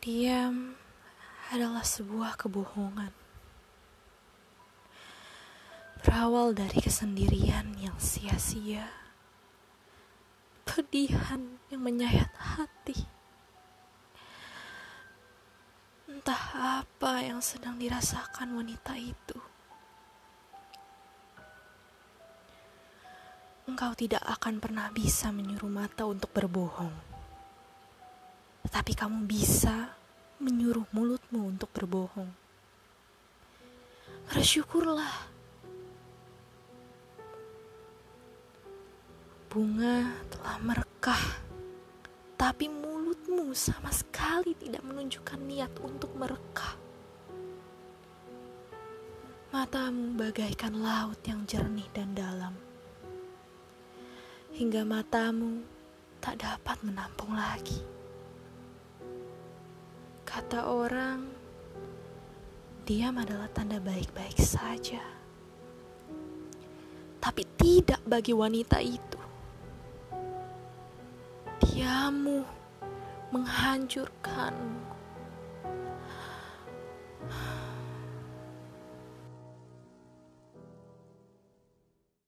Diam adalah sebuah kebohongan. Berawal dari kesendirian yang sia-sia, pedihan yang menyayat hati. Entah apa yang sedang dirasakan wanita itu. Engkau tidak akan pernah bisa menyuruh mata untuk berbohong tetapi kamu bisa menyuruh mulutmu untuk berbohong. Bersyukurlah. Bunga telah merekah, tapi mulutmu sama sekali tidak menunjukkan niat untuk merekah. Matamu bagaikan laut yang jernih dan dalam, hingga matamu tak dapat menampung lagi. Kata orang, diam adalah tanda baik-baik saja. Tapi tidak bagi wanita itu. Diamu menghancurkanmu.